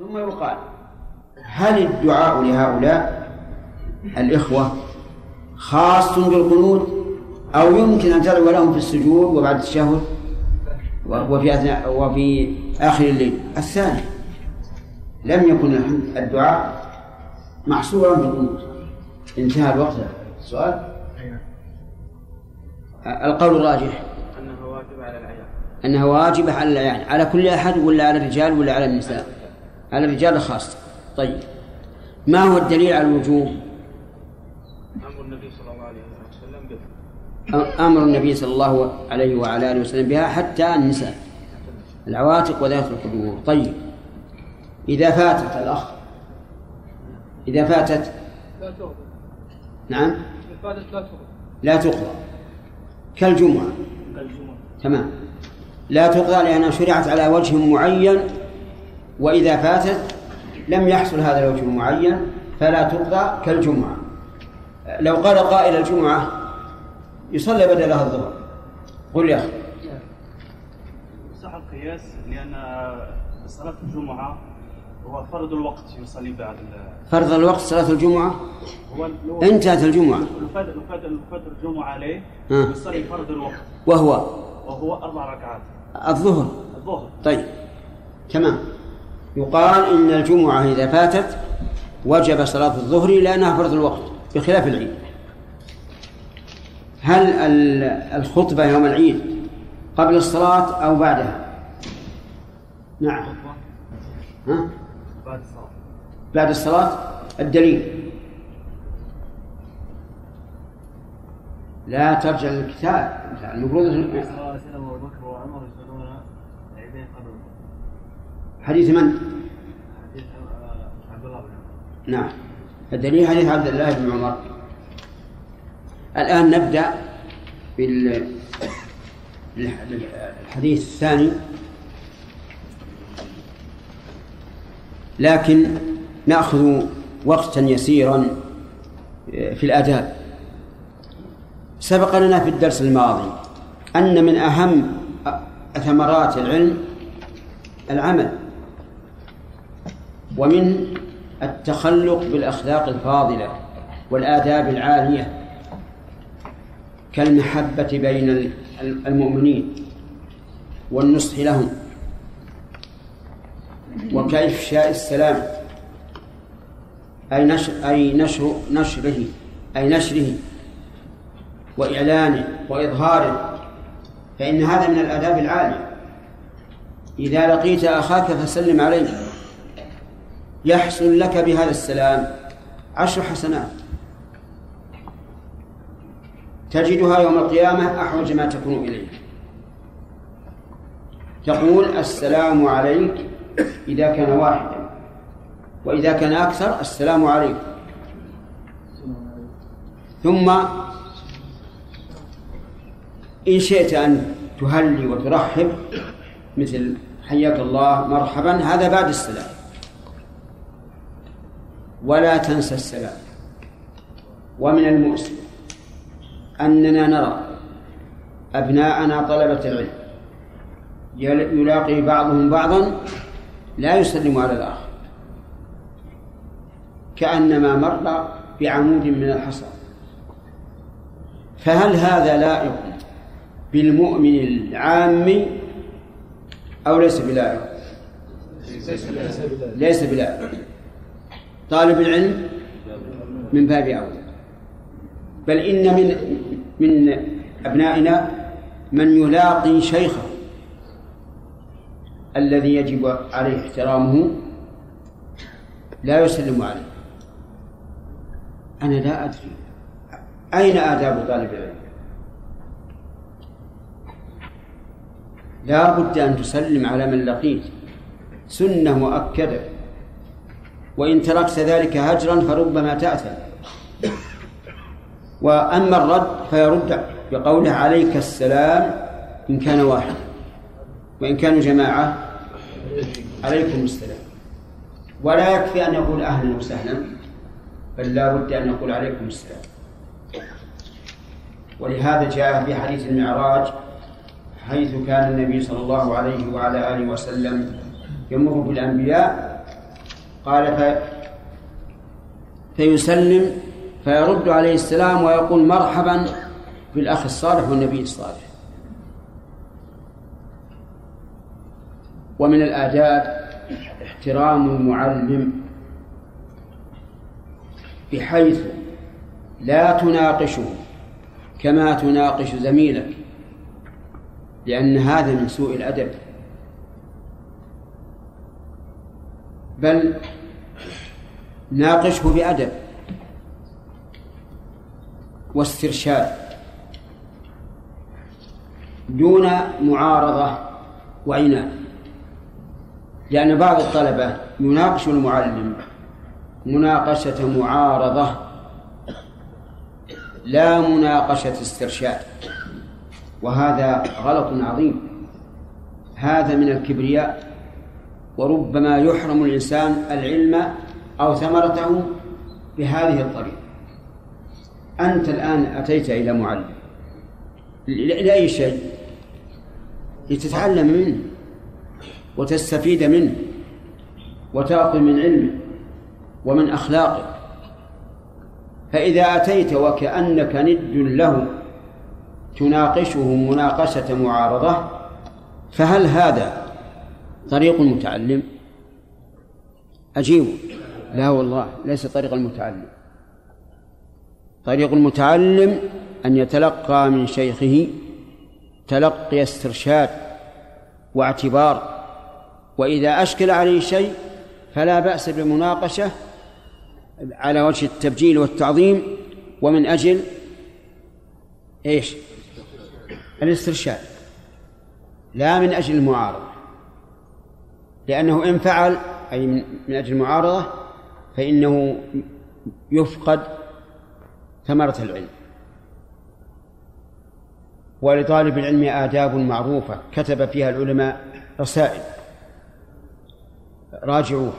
ثم يقال هل الدعاء لهؤلاء الإخوة خاص بالقنوت؟ أو يمكن أن تدعو لهم في السجود وبعد التشهد وفي أثناء وفي آخر الليل؟ الثاني لم يكن الدعاء محصورا بالقنوت. انتهى الوقت. السؤال القول الراجح. أنه واجب على العيان أنها واجبة على الأعيان. على كل أحد ولا على الرجال ولا على النساء؟ على الرجال خاصة طيب. ما هو الدليل على الوجوب؟ أمر النبي صلى الله عليه وسلم به. أمر النبي صلى الله عليه وعلى آله وسلم بها حتى النساء. العواتق وذات القدور طيب. إذا فاتت الأخ. إذا فاتت. لا تغضب نعم فاتت لا تغضب لا تقضى كالجمعة. تمام. لا تقضى لأنها شرعت على وجه معين وإذا فاتت لم يحصل هذا الوجه المعين فلا تقضى كالجمعة. لو قال قائل الجمعة يصلي بدلها الظهر. قل يا أخي. صح القياس لأن صلاة الجمعة هو فرض الوقت يصلي بعد فرض الوقت صلاة الجمعة؟ هو انتهت الجمعة. لو فات الجمعة عليه ها. يصلي فرض الوقت. وهو؟ وهو أربع ركعات. الظهر. الظهر. طيب. تمام. يقال إن الجمعة إذا فاتت وجب صلاة الظهر لأنها فرض الوقت بخلاف العيد. هل ال- الخطبة يوم العيد قبل الصلاة أو بعدها؟ نعم. ها؟ بعد الصلاة بعد الصلاة الدليل. لا ترجع للكتاب. المفروض صلى الله عليه وسلم وأبو بكر وعمر يصلون قبل حديث من؟ حديث عبد الله بن عمر. نعم. الدليل حديث عبد الله بن عمر. الآن نبدأ بال الحديث الثاني. لكن نأخذ وقتا يسيرا في الآداب. سبق لنا في الدرس الماضي أن من أهم ثمرات العلم العمل. ومن التخلق بالأخلاق الفاضلة والآداب العالية كالمحبة بين المؤمنين والنصح لهم وكإفشاء السلام أي نشر أي نشر نشره أي نشره وإعلانه وإظهاره فإن هذا من الآداب العالية. إذا لقيت أخاك فسلم عليه. يحصل لك بهذا السلام. عشر حسنات. تجدها يوم القيامة أحوج ما تكون إليه. تقول السلام عليك إذا كان واحدا وإذا كان أكثر السلام عليكم ثم إن شئت أن تهلي وترحب مثل حياك الله مرحبا هذا بعد السلام. ولا تنسى السلام. ومن المؤسف أننا نرى أبناءنا طلبة العلم يلاقي بعضهم بعضا لا يسلم على الآخر. كأنما مر بعمود من الحصى. فهل هذا لائق بالمؤمن العام أو ليس بلائق. ليس بلائق. طالب العلم من باب أولى. بل إن من من أبنائنا من يلاقي شيخه الذي يجب عليه احترامه لا يسلم عليه. أنا لا أدري. أين آداب طالب العلم؟ لا بد أن تسلم على من لقيت. سنة مؤكدة. وإن تركت ذلك هجرا فربما تأثم وأما الرد فيرد بقوله عليك السلام إن كان واحد وإن كانوا جماعة عليكم السلام. ولا يكفي أن يقول أهلا وسهلا بل لا بد أن يقول عليكم السلام. ولهذا جاء في حديث المعراج حيث كان النبي صلى الله عليه وعلى آله وسلم يمر بالأنبياء قال ف... فيسلم فيرد عليه السلام ويقول مرحبا بالأخ الصالح والنبي الصالح. ومن الآداب احترام المعلم بحيث لا تناقشه كما تناقش زميلك لأن هذا من سوء الأدب. بل ناقشه بأدب واسترشاد دون معارضة وعناد لأن بعض الطلبة يناقش المعلم مناقشة معارضة لا مناقشة استرشاد وهذا غلط عظيم. هذا من الكبرياء وربما يحرم الإنسان العلم أو ثمرته بهذه الطريقة. أنت الآن أتيت إلى معلم لأي شيء؟ لتتعلم منه وتستفيد منه وتأخذ من علمه ومن أخلاقه. فإذا أتيت وكأنك ند له تناقشه مناقشة معارضة فهل هذا طريق المتعلم. أجيب لا والله ليس طريق المتعلم. طريق المتعلم أن يتلقى من شيخه تلقي استرشاد واعتبار وإذا أشكل عليه شيء فلا بأس بالمناقشة على وجه التبجيل والتعظيم ومن أجل إيش؟ الاسترشاد. لا من أجل المعارضة. لأنه إن فعل أي من أجل المعارضة فإنه يفقد ثمرة العلم. ولطالب العلم آداب معروفة كتب فيها العلماء رسائل. راجعوها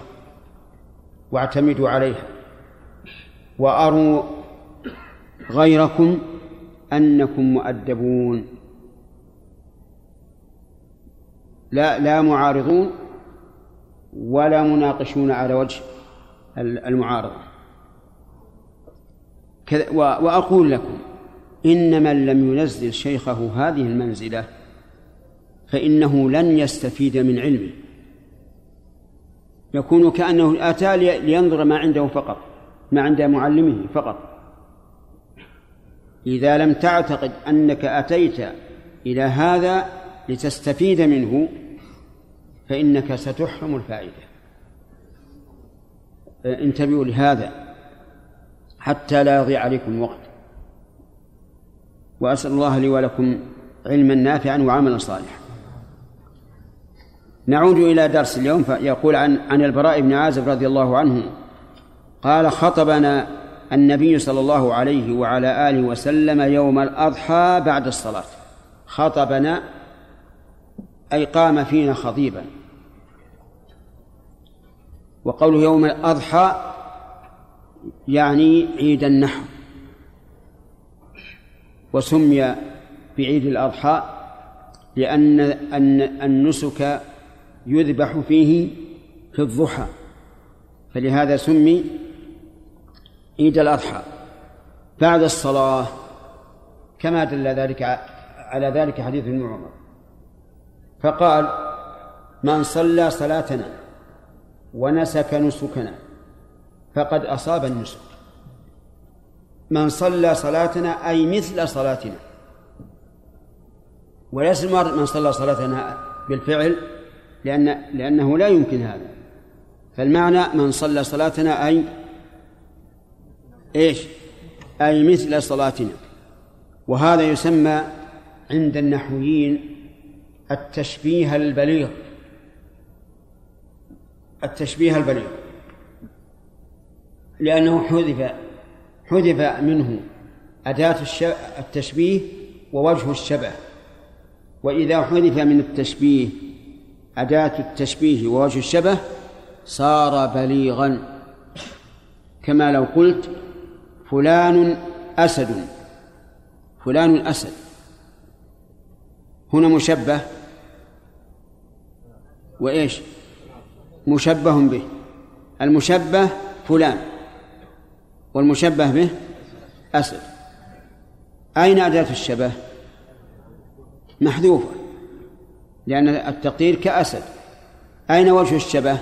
واعتمدوا عليها. وأروا غيركم أنكم مؤدبون. لا لا معارضون ولا مناقشون على وجه المعارضة. وأقول لكم إن من لم ينزل شيخه هذه المنزلة فإنه لن يستفيد من علمه. يكون كأنه أتى لينظر ما عنده فقط ما عند معلمه فقط. إذا لم تعتقد أنك أتيت إلى هذا لتستفيد منه فإنك ستحرم الفائدة. انتبهوا لهذا حتى لا يضيع عليكم وقت. وأسأل الله لي ولكم علما نافعا وعملا صالحا. نعود إلى درس اليوم فيقول عن عن البراء بن عازب رضي الله عنه قال خطبنا النبي صلى الله عليه وعلى آله وسلم يوم الأضحى بعد الصلاة. خطبنا أي قام فينا خطيبا. وقوله يوم الأضحى يعني عيد النحر. وسمي بعيد الأضحى لأن النسك يذبح فيه في الضحى فلهذا سمي عيد الأضحى. بعد الصلاة كما دل ذلك على ذلك حديث ابن عمر. فقال من صلى صلاتنا ونسك نسكنا فقد أصاب النسك. من صلى صلاتنا أي مثل صلاتنا. وليس المرء من صلى صلاتنا بالفعل لأن لأنه لا يمكن هذا. فالمعنى من صلى صلاتنا أي إيش؟ أي مثل صلاتنا. وهذا يسمى عند النحويين التشبيه البليغ. التشبيه البليغ. لأنه حذف حذف منه أداة التشبيه ووجه الشبه. وإذا حذف من التشبيه أداة التشبيه ووجه الشبه صار بليغا. كما لو قلت فلان أسد فلان أسد. هنا مشبه. وإيش؟ مشبه به. المشبه فلان. والمشبه به أسد. أين أداة الشبه؟ محذوفة. لأن التقدير كأسد. أين وجه الشبه؟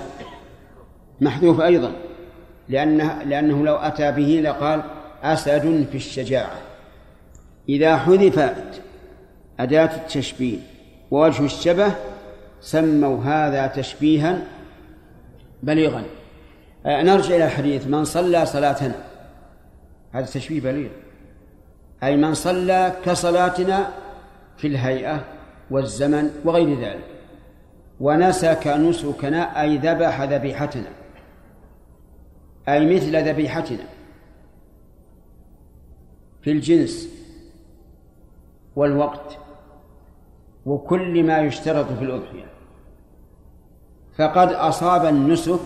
محذوف أيضا. لأنه, لأنه لو أتى به لقال أسد في الشجاعة. إذا حذفت أداة التشبيه ووجه الشبه سموا هذا تشبيها بليغا. آه، نرجع إلى الحديث من صلى صلاتنا. هذا تشبيه بليغ. أي من صلى كصلاتنا في الهيئة والزمن وغير ذلك. ونسك نسكنا أي ذبح ذبيحتنا. أي مثل ذبيحتنا. في الجنس والوقت. وكل ما يشترط في الأضحية. فقد أصاب النسك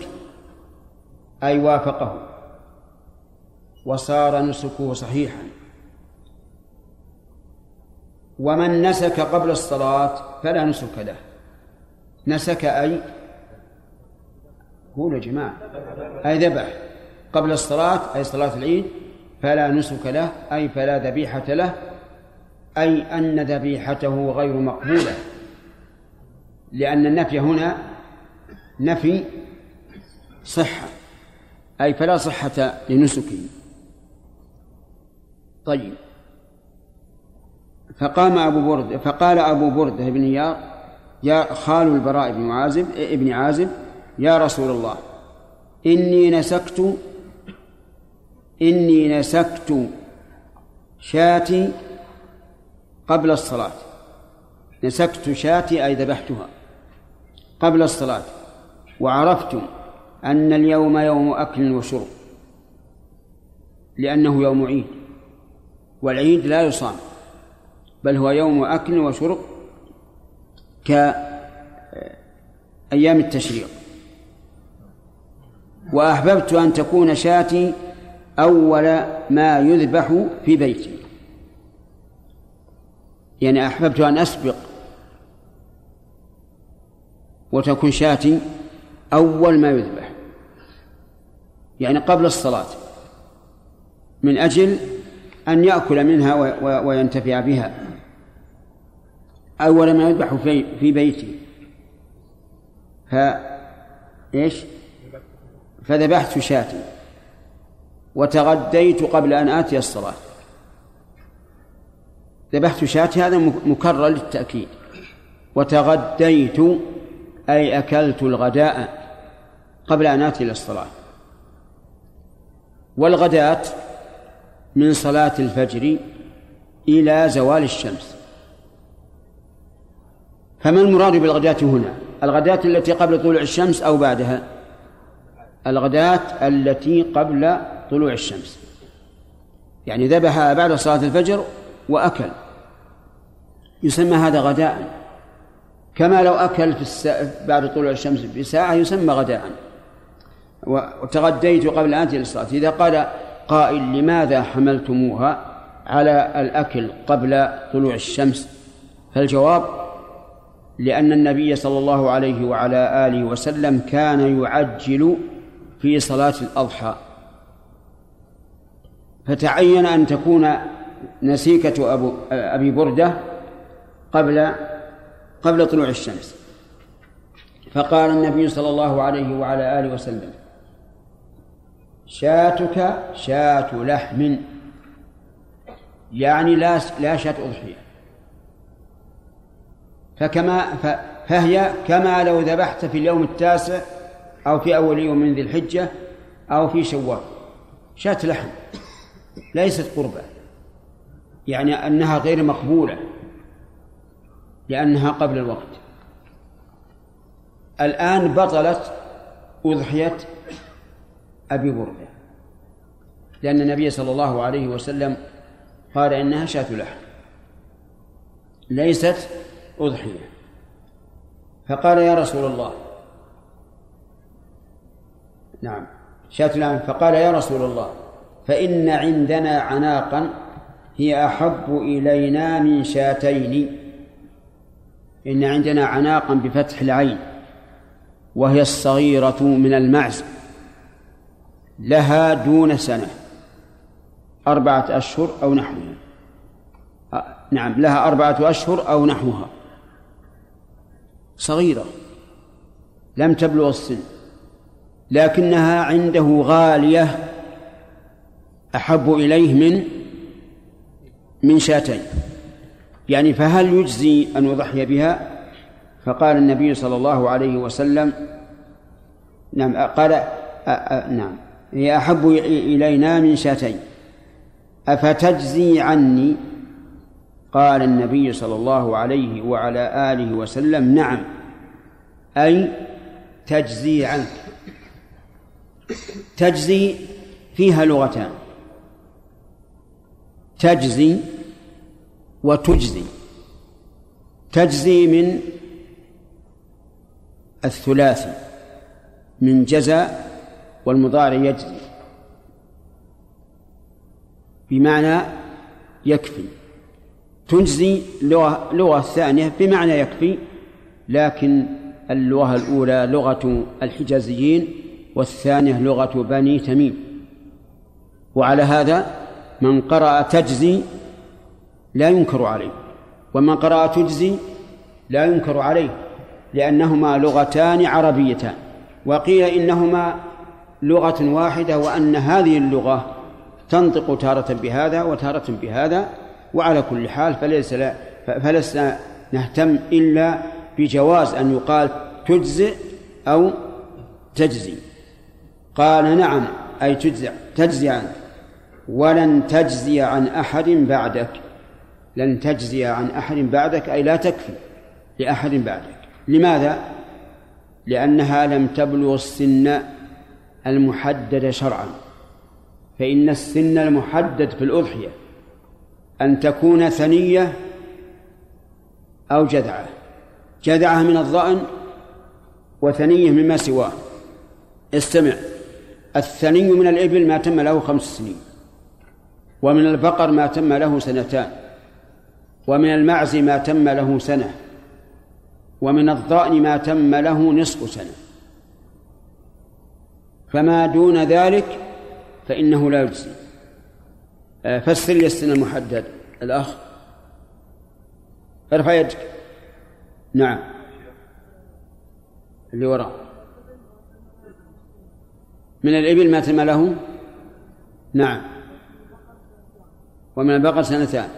أي وافقه وصار نسكه صحيحا. ومن نسك قبل الصلاة فلا نسك له. نسك أي؟ قولوا يا جماعة. أي ذبح. قبل الصلاة أي صلاة العيد فلا نسك له أي فلا ذبيحة له أي أن ذبيحته غير مقبولة. لأن النفي هنا نفي صحة أي فلا صحة لنسكه طيب. فقام أبو برد فقال أبو بردة بن يار يا خال البراء بن عازب ابن عازب يا رسول الله إني نسكت إني نسكت شاتي قبل الصلاة. نسكت شاتي أي ذبحتها قبل الصلاة. وعرفت أن اليوم يوم أكل وشرب لأنه يوم عيد والعيد لا يصام بل هو يوم أكل وشرب كأيام التشريق. وأحببت أن تكون شاتي أول ما يذبح في بيتي. يعني أحببت أن أسبق وتكون شاتي أول ما يذبح. يعني قبل الصلاة. من أجل أن يأكل منها وينتفع بها. أول ما يذبح في في بيتي ف إيش؟ فذبحت شاتي وتغديت قبل أن آتي الصلاة. ذبحت شاتي هذا مكرر للتأكيد. وتغديت أي أكلت الغداء. قبل أن آتي إلى الصلاة. والغداة من صلاة الفجر إلى زوال الشمس. فما المراد بالغداة هنا؟ الغداة التي قبل طلوع الشمس أو بعدها؟ الغداة التي قبل طلوع الشمس. يعني ذبح بعد صلاة الفجر وأكل. يسمى هذا غداء. كما لو أكل في السا... بعد طلوع الشمس بساعة يسمى غداء. وتغديت قبل أن أنتهي للصلاة إذا قال قائل لماذا حملتموها على الأكل قبل طلوع الشمس؟ فالجواب لأن النبي صلى الله عليه وعلى آله وسلم كان يعجل في صلاة الأضحى. فتعين أن تكون نسيكة أبو أبي بردة قبل قبل طلوع الشمس. فقال النبي صلى الله عليه وعلى آله وسلم شاتك شاة لحم. يعني لا لا شاة أضحية. فكما فهي كما لو ذبحت في اليوم التاسع أو في أول يوم من ذي الحجة أو في شوال. شاة لحم. ليست قربة. يعني أنها غير مقبولة. لأنها قبل الوقت. الآن بطلت أضحية أبي بردة لأن النبي صلى الله عليه وسلم قال إنها شاة لحم ليست أضحية. فقال يا رسول الله نعم شاة لحم. فقال يا رسول الله فإن عندنا عناقا هي أحب إلينا من شاتين. إن عندنا عناقا بفتح العين وهي الصغيرة من المعز. لها دون سنة. أربعة أشهر أو نحوها. نعم لها أربعة أشهر أو نحوها. صغيرة. لم تبلغ السن. لكنها عنده غالية أحب إليه من من شاتين. يعني فهل يجزي أن يضحي بها؟ فقال النبي صلى الله عليه وسلم نعم قال نعم. هي أحب إلينا من شاتين. أفتجزي عني؟ قال النبي صلى الله عليه وعلى آله وسلم نعم. أي تجزي عنك. تجزي فيها لغتان. تجزي وتجزي. تجزي من الثلاثي من جزاء والمضارع يجزي بمعنى يكفي. تجزي لغة لغة ثانية بمعنى يكفي لكن اللغة الأولى لغة الحجازيين والثانية لغة بني تميم. وعلى هذا من قرأ تجزي لا ينكر عليه ومن قرأ تجزي لا ينكر عليه لأنهما لغتان عربيتان وقيل إنهما لغة واحدة وأن هذه اللغة تنطق تارة بهذا وتارة بهذا وعلى كل حال فليس لا فلسنا نهتم إلا بجواز أن يقال تجزئ أو تجزي. قال نعم أي تجزع تجزي عنك. ولن تجزي عن أحد بعدك. لن تجزي عن أحد بعدك أي لا تكفي لأحد بعدك. لماذا؟ لأنها لم تبلغ السن المحدد شرعا. فإن السن المحدد في الأضحية أن تكون ثنية أو جذعة جذعة من الظأن وثنية مما سواه. استمع. الثني من الإبل ما تم له خمس سنين ومن البقر ما تم له سنتان ومن المعز ما تم له سنة ومن الضأن ما تم له نصف سنة. فما دون ذلك فإنه لا يجزي. آه، فسر لي السن المحدد. الأخ. ارفع يدك. نعم. اللي وراء. من الإبل ما تم له؟ نعم. ومن البقر سنتان.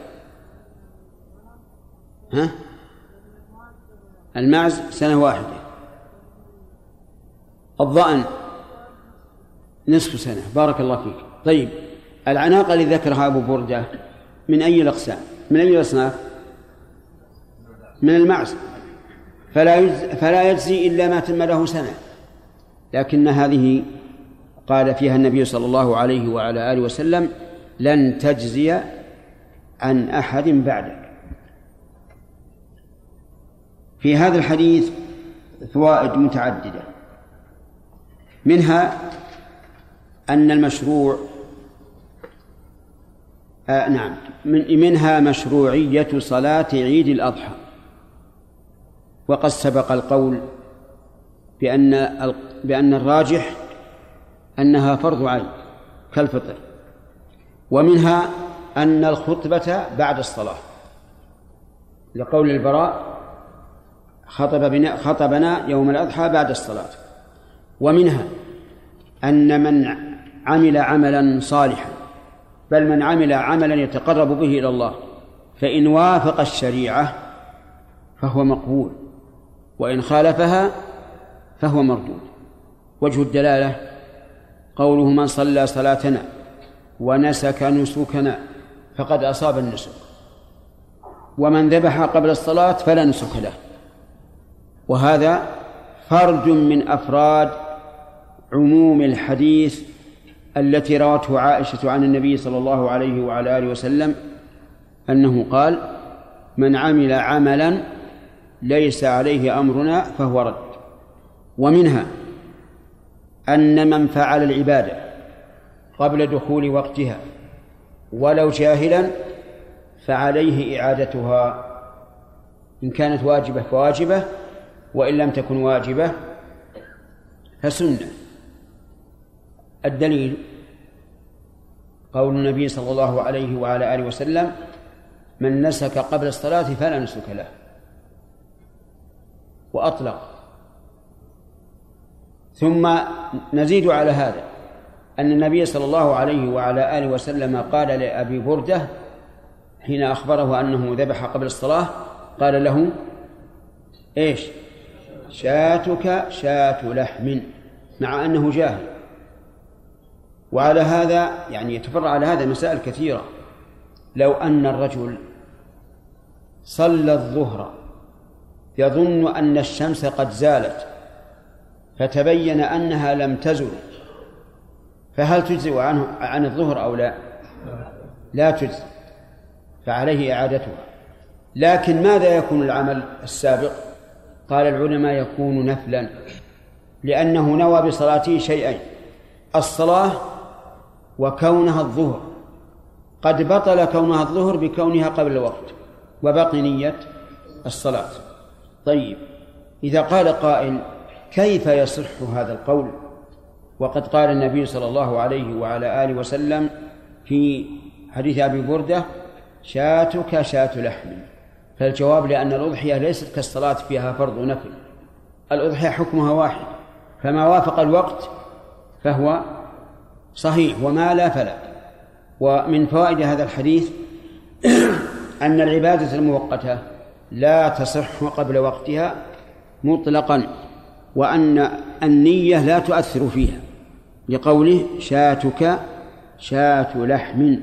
ها؟ المعز سنة واحدة. الظأن نصف سنة. بارك الله فيك. طيب العناقة اللي ذكرها أبو بردة من أي الأقسام؟ من أي الأصناف؟ من المعز. فلا فلا يجزي إلا ما تم له سنة. لكن هذه قال فيها النبي صلى الله عليه وعلى آله وسلم لن تجزي عن أحد بعدك. في هذا الحديث فوائد متعددة. منها أن المشروع آه نعم من منها مشروعية صلاة عيد الأضحى. وقد سبق القول بأن بأن الراجح أنها فرض عين كالفطر ومنها أن الخطبة بعد الصلاة. لقول البراء خطب بنا خطبنا يوم الأضحى بعد الصلاة. ومنها أن من عمل عملا صالحا بل من عمل عملا يتقرب به إلى الله فإن وافق الشريعة فهو مقبول وإن خالفها فهو مردود. وجه الدلالة قوله من صلى صلاتنا ونسك نسكنا فقد أصاب النسك ومن ذبح قبل الصلاة فلا نسك له. وهذا فرد من أفراد عموم الحديث التي روته عائشة عن النبي صلى الله عليه وعلى آله وسلم أنه قال من عمل عملا ليس عليه أمرنا فهو رد. ومنها أن من فعل العبادة قبل دخول وقتها ولو جاهلا فعليه إعادتها إن كانت واجبة فواجبة وإن لم تكن واجبة فسنة. الدليل قول النبي صلى الله عليه وعلى آله وسلم من نسك قبل الصلاة فلا نسك له. وأطلق. ثم نزيد على هذا أن النبي صلى الله عليه وعلى آله وسلم قال لأبي بردة حين أخبره أنه ذبح قبل الصلاة قال له إيش؟ شاتك شاة لحم. مع أنه جاهل. وعلى هذا يعني يتفرع على هذا مسائل كثيرة لو أن الرجل صلى الظهر يظن أن الشمس قد زالت فتبين أنها لم تزل فهل تجزئ عنه عن الظهر أو لا؟ لا تجزئ فعليه إعادتها لكن ماذا يكون العمل السابق؟ قال العلماء يكون نفلا لأنه نوى بصلاته شيئين الصلاة وكونها الظهر. قد بطل كونها الظهر بكونها قبل الوقت وبقي نية الصلاة. طيب إذا قال قائل كيف يصح هذا القول؟ وقد قال النبي صلى الله عليه وعلى آله وسلم في حديث أبي بردة شاتك شاة لحم. فالجواب لأن الأضحية ليست كالصلاة فيها فرض نفل الأضحية حكمها واحد فما وافق الوقت فهو صحيح. وما لا فلا. ومن فوائد هذا الحديث أن العبادة المؤقتة لا تصح قبل وقتها مطلقا وأن النية لا تؤثر فيها. لقوله شاتك شاة لحم.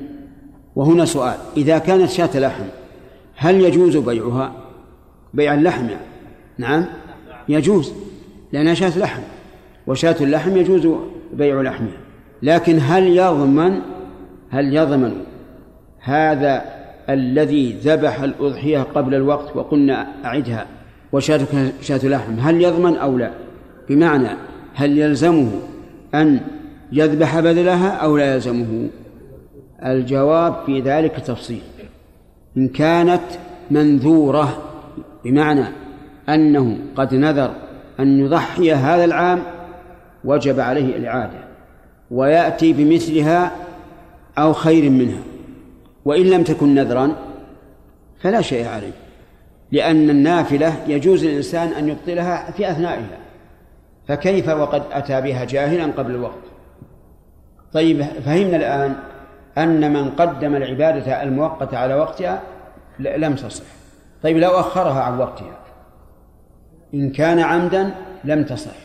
وهنا سؤال إذا كانت شاة لحم هل يجوز بيعها؟ بيع اللحم يعني. نعم يجوز لأنها شاة لحم. وشاة اللحم يجوز بيع لحمها. لكن هل يضمن هل يضمن هذا الذي ذبح الأضحية قبل الوقت وقلنا أعدها وشاتك شاة لحم هل يضمن أو لا؟ بمعنى هل يلزمه أن يذبح بدلها أو لا يلزمه؟ الجواب في ذلك تفصيل. إن كانت منذورة بمعنى أنه قد نذر أن يضحي هذا العام وجب عليه الإعادة. ويأتي بمثلها أو خير منها وإن لم تكن نذرا فلا شيء عليه لأن النافلة يجوز للإنسان أن يبطلها في أثنائها فكيف وقد أتى بها جاهلا قبل الوقت؟ طيب فهمنا الآن أن من قدم العبادة المؤقتة على وقتها لم تصح. طيب لو أخرها عن وقتها إن كان عمدا لم تصح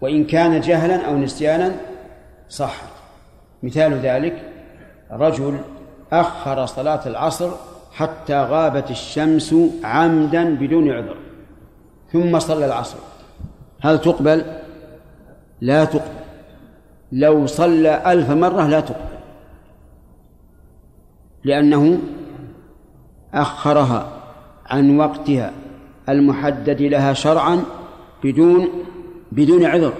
وإن كان جهلا أو نسيانا صحت مثال ذلك رجل أخر صلاة العصر حتى غابت الشمس عمدا بدون عذر ثم صلى العصر. هل تقبل؟ لا تقبل. لو صلى ألف مرة لا تقبل. لأنه أخرها عن وقتها المحدد لها شرعا بدون بدون عذر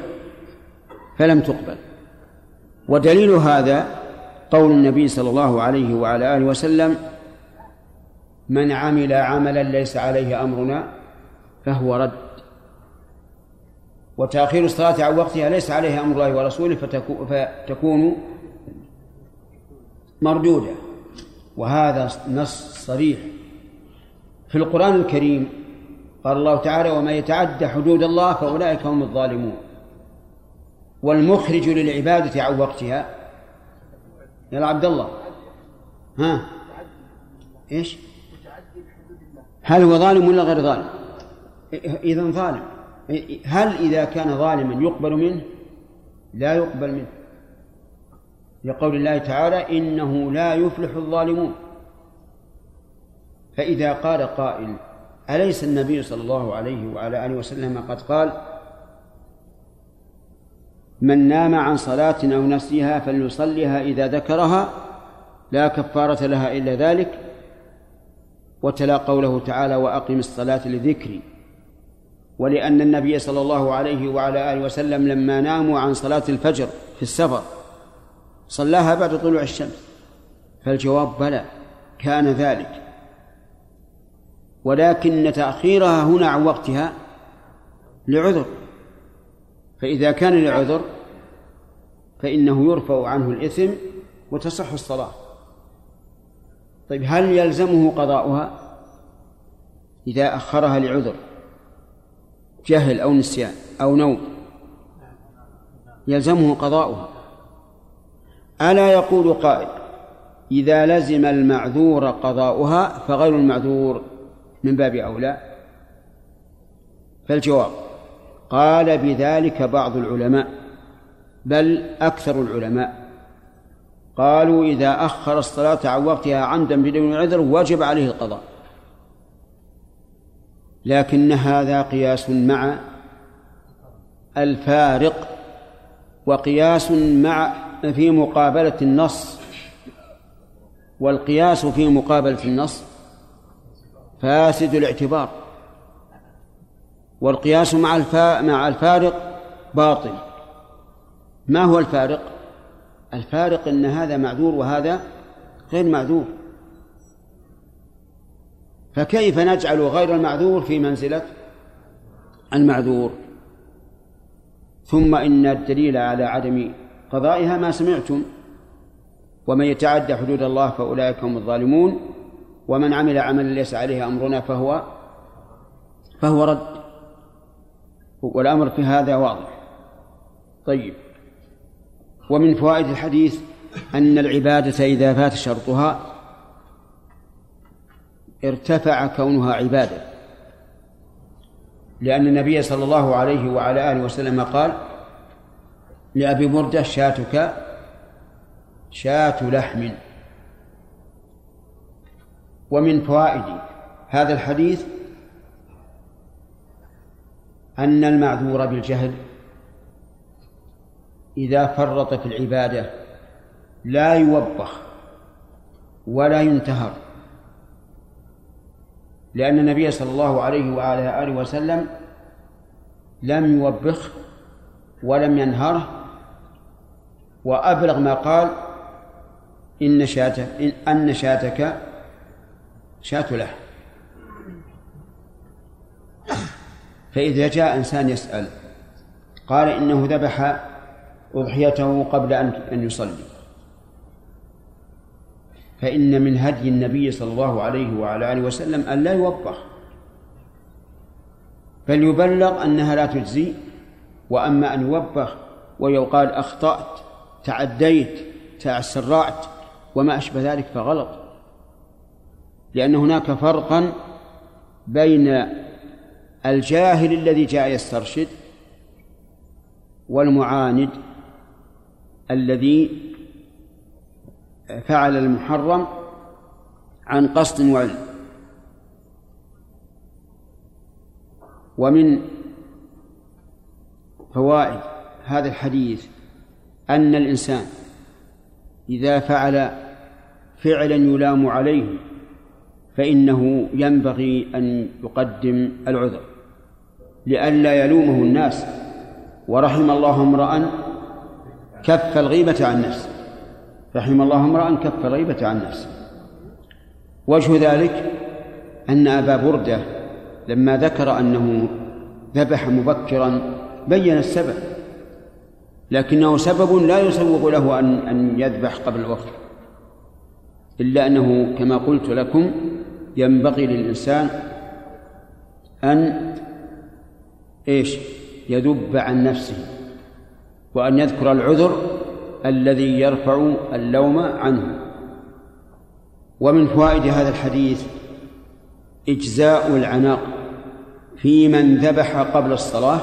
فلم تقبل. ودليل هذا قول النبي صلى الله عليه وعلى آله وسلم من عمل عملا ليس عليه أمرنا فهو رد. وتأخير الصلاة عن وقتها ليس عليها أمر الله ورسوله فتكون مردودة. وهذا نص صريح. في القرآن الكريم قال الله تعالى وما يتعدى حدود الله فأولئك هم الظالمون. والمخرج للعبادة عن وقتها يا عبد الله ها إيش؟ هل هو ظالم ولا غير ظالم؟ إذا ظالم هل إذا كان ظالما يقبل منه؟ لا يقبل منه لقول الله تعالى إنه لا يفلح الظالمون فإذا قال قائل أليس النبي صلى الله عليه وعلى آله وسلم قد قال من نام عن صلاة أو نسيها فليصليها إذا ذكرها لا كفارة لها إلا ذلك وتلا قوله تعالى وأقم الصلاة لذكري. ولأن النبي صلى الله عليه وعلى آله وسلم لما ناموا عن صلاة الفجر في السفر صلاها بعد طلوع الشمس فالجواب بلى كان ذلك. ولكن تأخيرها هنا عن وقتها لعذر. فإذا كان لعذر فإنه يرفع عنه الإثم وتصح الصلاة. طيب هل يلزمه قضاؤها إذا أخرها لعذر؟ جهل أو نسيان أو نوم؟ يلزمه قضاؤها. ألا يقول قائل إذا لزم المعذور قضاؤها فغير المعذور من باب أولى؟ فالجواب قال بذلك بعض العلماء بل أكثر العلماء. قالوا إذا أخر الصلاة عن وقتها عمدا بدون عذر وجب عليه القضاء. لكن هذا قياس مع الفارق وقياس مع في مقابلة النص والقياس في مقابلة النص فاسد الاعتبار. والقياس مع مع الفارق باطل. ما هو الفارق؟ الفارق إن هذا معذور وهذا غير معذور. فكيف نجعل غير المعذور في منزلة المعذور؟ ثم إن الدليل على عدم قضائها ما سمعتم. ومن يتعدى حدود الله فأولئك هم الظالمون. ومن عمل عملا ليس عليه أمرنا فهو فهو رد. والأمر في هذا واضح. طيب. ومن فوائد الحديث أن العبادة إذا فات شرطها ارتفع كونها عبادة. لأن النبي صلى الله عليه وعلى آله وسلم قال لأبي بردة شاتك شاة لحم. ومن فوائد هذا الحديث أن المعذور بالجهل إذا فرط في العبادة لا يوبخ ولا ينتهر. لأن النبي صلى الله عليه وعلى آله وسلم لم يوبخ ولم ينهره وأبلغ ما قال إن شاتك إن أن شاتك شاة له فإذا جاء إنسان يسأل قال إنه ذبح أضحيته قبل أن أن يصلي. فإن من هدي النبي صلى الله عليه وعلى آله وسلم أن لا يوبخ بل يبلغ أنها لا تجزي وأما أن يوبخ ويقال أخطأت تعديت تسرعت وما أشبه ذلك فغلط. لأن هناك فرقا بين الجاهل الذي جاء يسترشد والمعاند الذي فعل المحرم عن قصد وعلم. ومن فوائد هذا الحديث أن الإنسان إذا فعل فعلا يلام عليه فإنه ينبغي أن يقدم العذر. لئلا يلومه الناس. ورحم الله امرأ كف الغيبة عن نفسه. رحم الله امرأ كف الغيبة عن نفسه. وجه ذلك أن أبا بردة لما ذكر أنه ذبح مبكرا بين السبب لكنه سبب لا يسوغ له أن أن يذبح قبل الوقت إلا أنه كما قلت لكم ينبغي للإنسان أن إيش؟ يذب عن نفسه وأن يذكر العذر الذي يرفع اللوم عنه. ومن فوائد هذا الحديث إجزاء العناق في من ذبح قبل الصلاة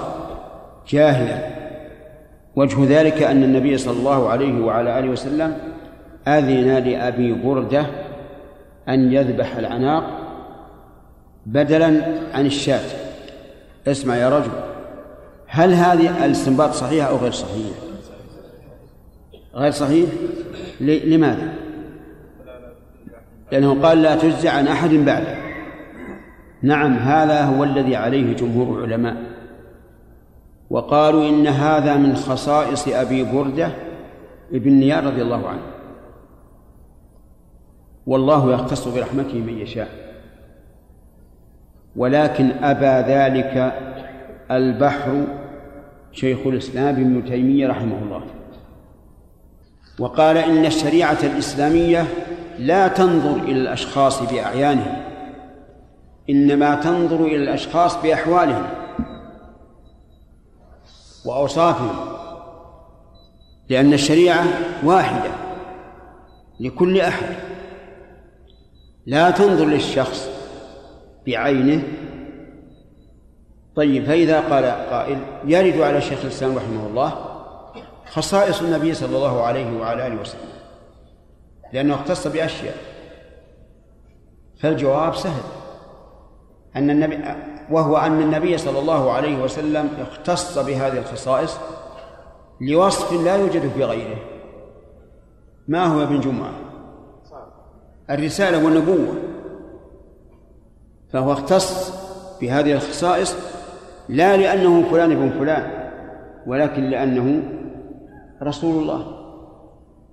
جاهلا. وجه ذلك أن النبي صلى الله عليه وعلى آله وسلم أذن لأبي بردة أن يذبح العناق بدلا عن الشاة. اسمع يا رجل هل هذه الاستنباط صحيح أو غير صحيح غير صحيح؟ لماذا؟ لأنه قال لا تجزع عن أحد بعده نعم هذا هو الذي عليه جمهور العلماء. وقالوا إن هذا من خصائص أبي بردة ابن نيار رضي الله عنه. والله يختص برحمته من يشاء. ولكن أبى ذلك البحر شيخ الإسلام ابن تيمية رحمه الله. وقال إن الشريعة الإسلامية لا تنظر إلى الأشخاص بأعيانهم إنما تنظر إلى الأشخاص بأحوالهم وأوصافهم لأن الشريعة واحدة لكل أحد. لا تنظر للشخص بعينه. طيب فإذا قال قائل يرد على شيخ الإسلام رحمه الله خصائص النبي صلى الله عليه وعلى آله وسلم لأنه اختص بأشياء. فالجواب سهل. أن النبي وهو أن النبي صلى الله عليه وسلم اختص بهذه الخصائص لوصف لا يوجد في غيره. ما هو ابن جمعة؟ الرسالة والنبوة. فهو اختص بهذه الخصائص لا لأنه فلان ابن فلان ولكن لأنه رسول الله.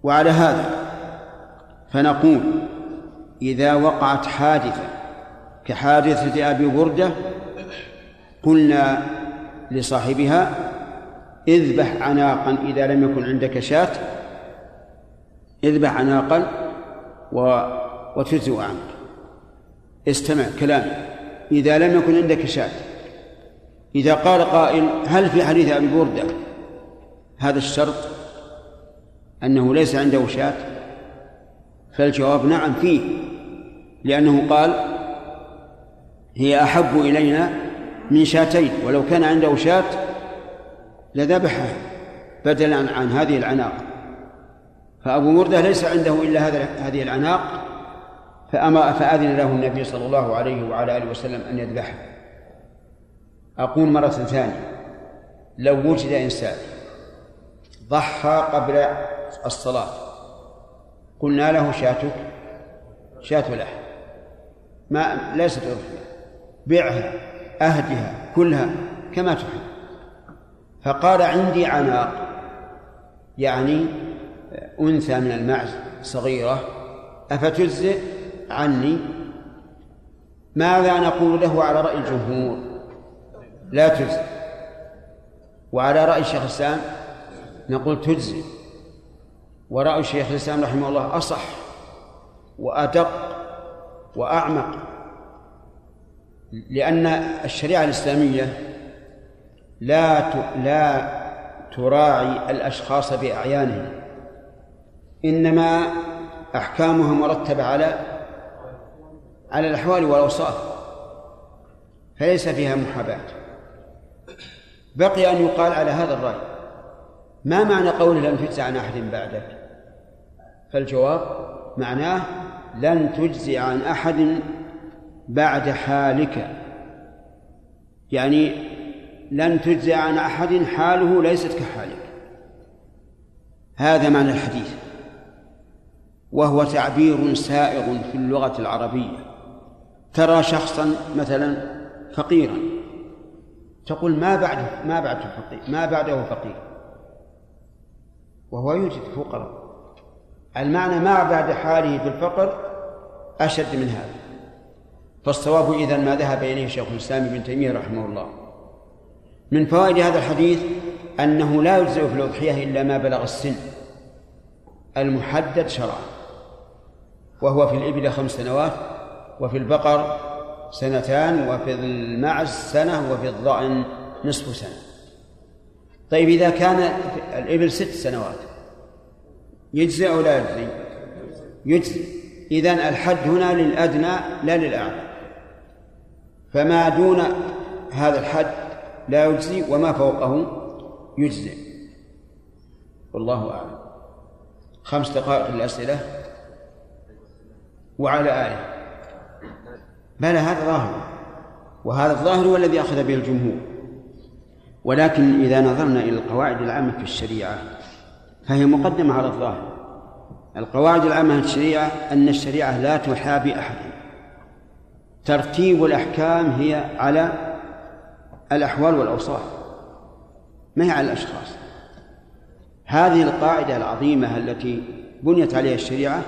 وعلى هذا فنقول إذا وقعت حادثة كحادثة أبي بردة قلنا لصاحبها اذبح عناقا إذا لم يكن عندك شاة اذبح عناقا و... وتجزئ عنك. استمع كلامي. إذا لم يكن عندك شاة. إذا قال قائل هل في حديث أبي بردة هذا الشرط؟ أنه ليس عنده شاة؟ فالجواب نعم فيه لأنه قال هي أحب إلينا من شاتين ولو كان عنده شاة لذبحها بدلا عن هذه العناق. فأبو مردة ليس عنده إلا هذا هذه العناق فأما فأذن له النبي صلى الله عليه وعلى آله وسلم أن يذبحها أقول مرة ثانية. لو وجد إنسان ضحى قبل الصلاة قلنا له شاتك شاة له. ما ليست أضحية بعها أهدها كلها كما تحب. فقال عندي عناق يعني أنثى من المعز صغيرة أفتجزئ؟ عني ماذا نقول له على رأي الجمهور؟ لا تجزئ. وعلى رأي الشيخ الإسلام نقول تجزئ. ورأي الشيخ الإسلام رحمه الله أصح وأدق وأعمق لأن الشريعة الإسلامية لا لا تراعي الأشخاص بأعيانهم إنما أحكامها مرتبة على على الأحوال والأوصاف فليس فيها محاباة. بقي أن يقال على هذا الرأي ما معنى قوله لن تجزي عن أحد بعدك؟ فالجواب معناه لن تجزي عن أحد بعد حالك. يعني لن تجزي عن أحد حاله ليست كحالك. هذا معنى الحديث. وهو تعبير سائغ في اللغة العربية. ترى شخصا مثلا فقيرا. تقول ما بعده ما بعده فقير ما بعده فقير. وهو يوجد فقراء. المعنى ما بعد حاله في الفقر أشد من هذا. فالصواب إذا ما ذهب إليه شيخ الإسلام ابن تيمية رحمه الله. من فوائد هذا الحديث أنه لا يجزئ في الأضحية إلا ما بلغ السن المحدد شرعا. وهو في الإبل خمس سنوات وفي البقر سنتان وفي المعز سنة وفي الضأن نصف سنة. طيب إذا كان الإبل ست سنوات يجزي أو لا يجزي؟ يجزي. إذن الحد هنا للأدنى لا للأعلى فما دون هذا الحد لا يجزي وما فوقه يجزي. والله أعلم. خمس دقائق للأسئلة. وعلى آله. بلى هذا ظاهر. وهذا الظاهر هو الذي أخذ به الجمهور. ولكن إذا نظرنا إلى القواعد العامة في الشريعة فهي مقدمة على الظاهر. القواعد العامة في الشريعة أن الشريعة لا تحابي أحدا ترتيب الأحكام هي على الأحوال والأوصاف ما هي على الأشخاص. هذه القاعدة العظيمة التي بنيت عليها الشريعة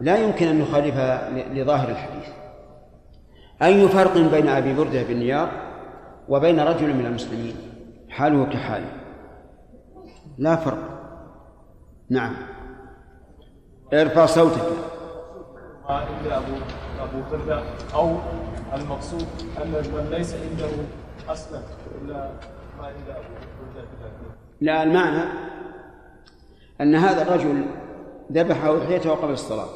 لا يمكن أن نخالفها لظاهر الحديث. أي فرق بين أبي بردة بن نيار وبين رجل من المسلمين؟ حاله كحاله لا فرق. نعم. ارفع صوتك. إلا أبو أبو بردة أو المقصود أن من ليس عنده أصلا إلا ما عند أبو بردة لا المعنى أن هذا الرجل ذبح أضحيته قبل الصلاة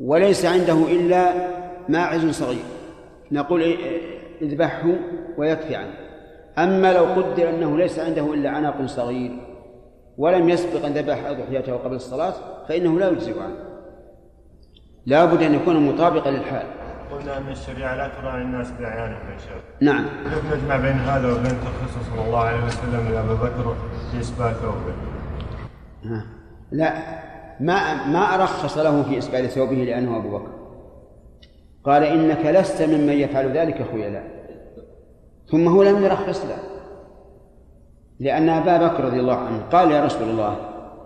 وليس عنده إلا ماعز صغير. نقول اذبحه ويكفي عنه. أما لو قدر أنه ليس عنده إلا عنق صغير ولم يسبق أن ذبح أضحيته قبل الصلاة فإنه لا يجزئ عنه. لا بد أن يكون مطابقا للحال. قلنا ان الشريعة لا تراعي الناس بأعيانهم يا شيخ. نعم. كيف نجمع بين هذا وبين تخصص صلى الله عليه وسلم لابي بكر في اسبال ثوبه؟ لا ما ما أرخص له في إسبال ثوبه لأنه أبو بكر. قال إنك لست ممن يفعل ذلك خيلاء ثم هو لم يرخص له. لأن أبا بكر رضي الله عنه قال يا رسول الله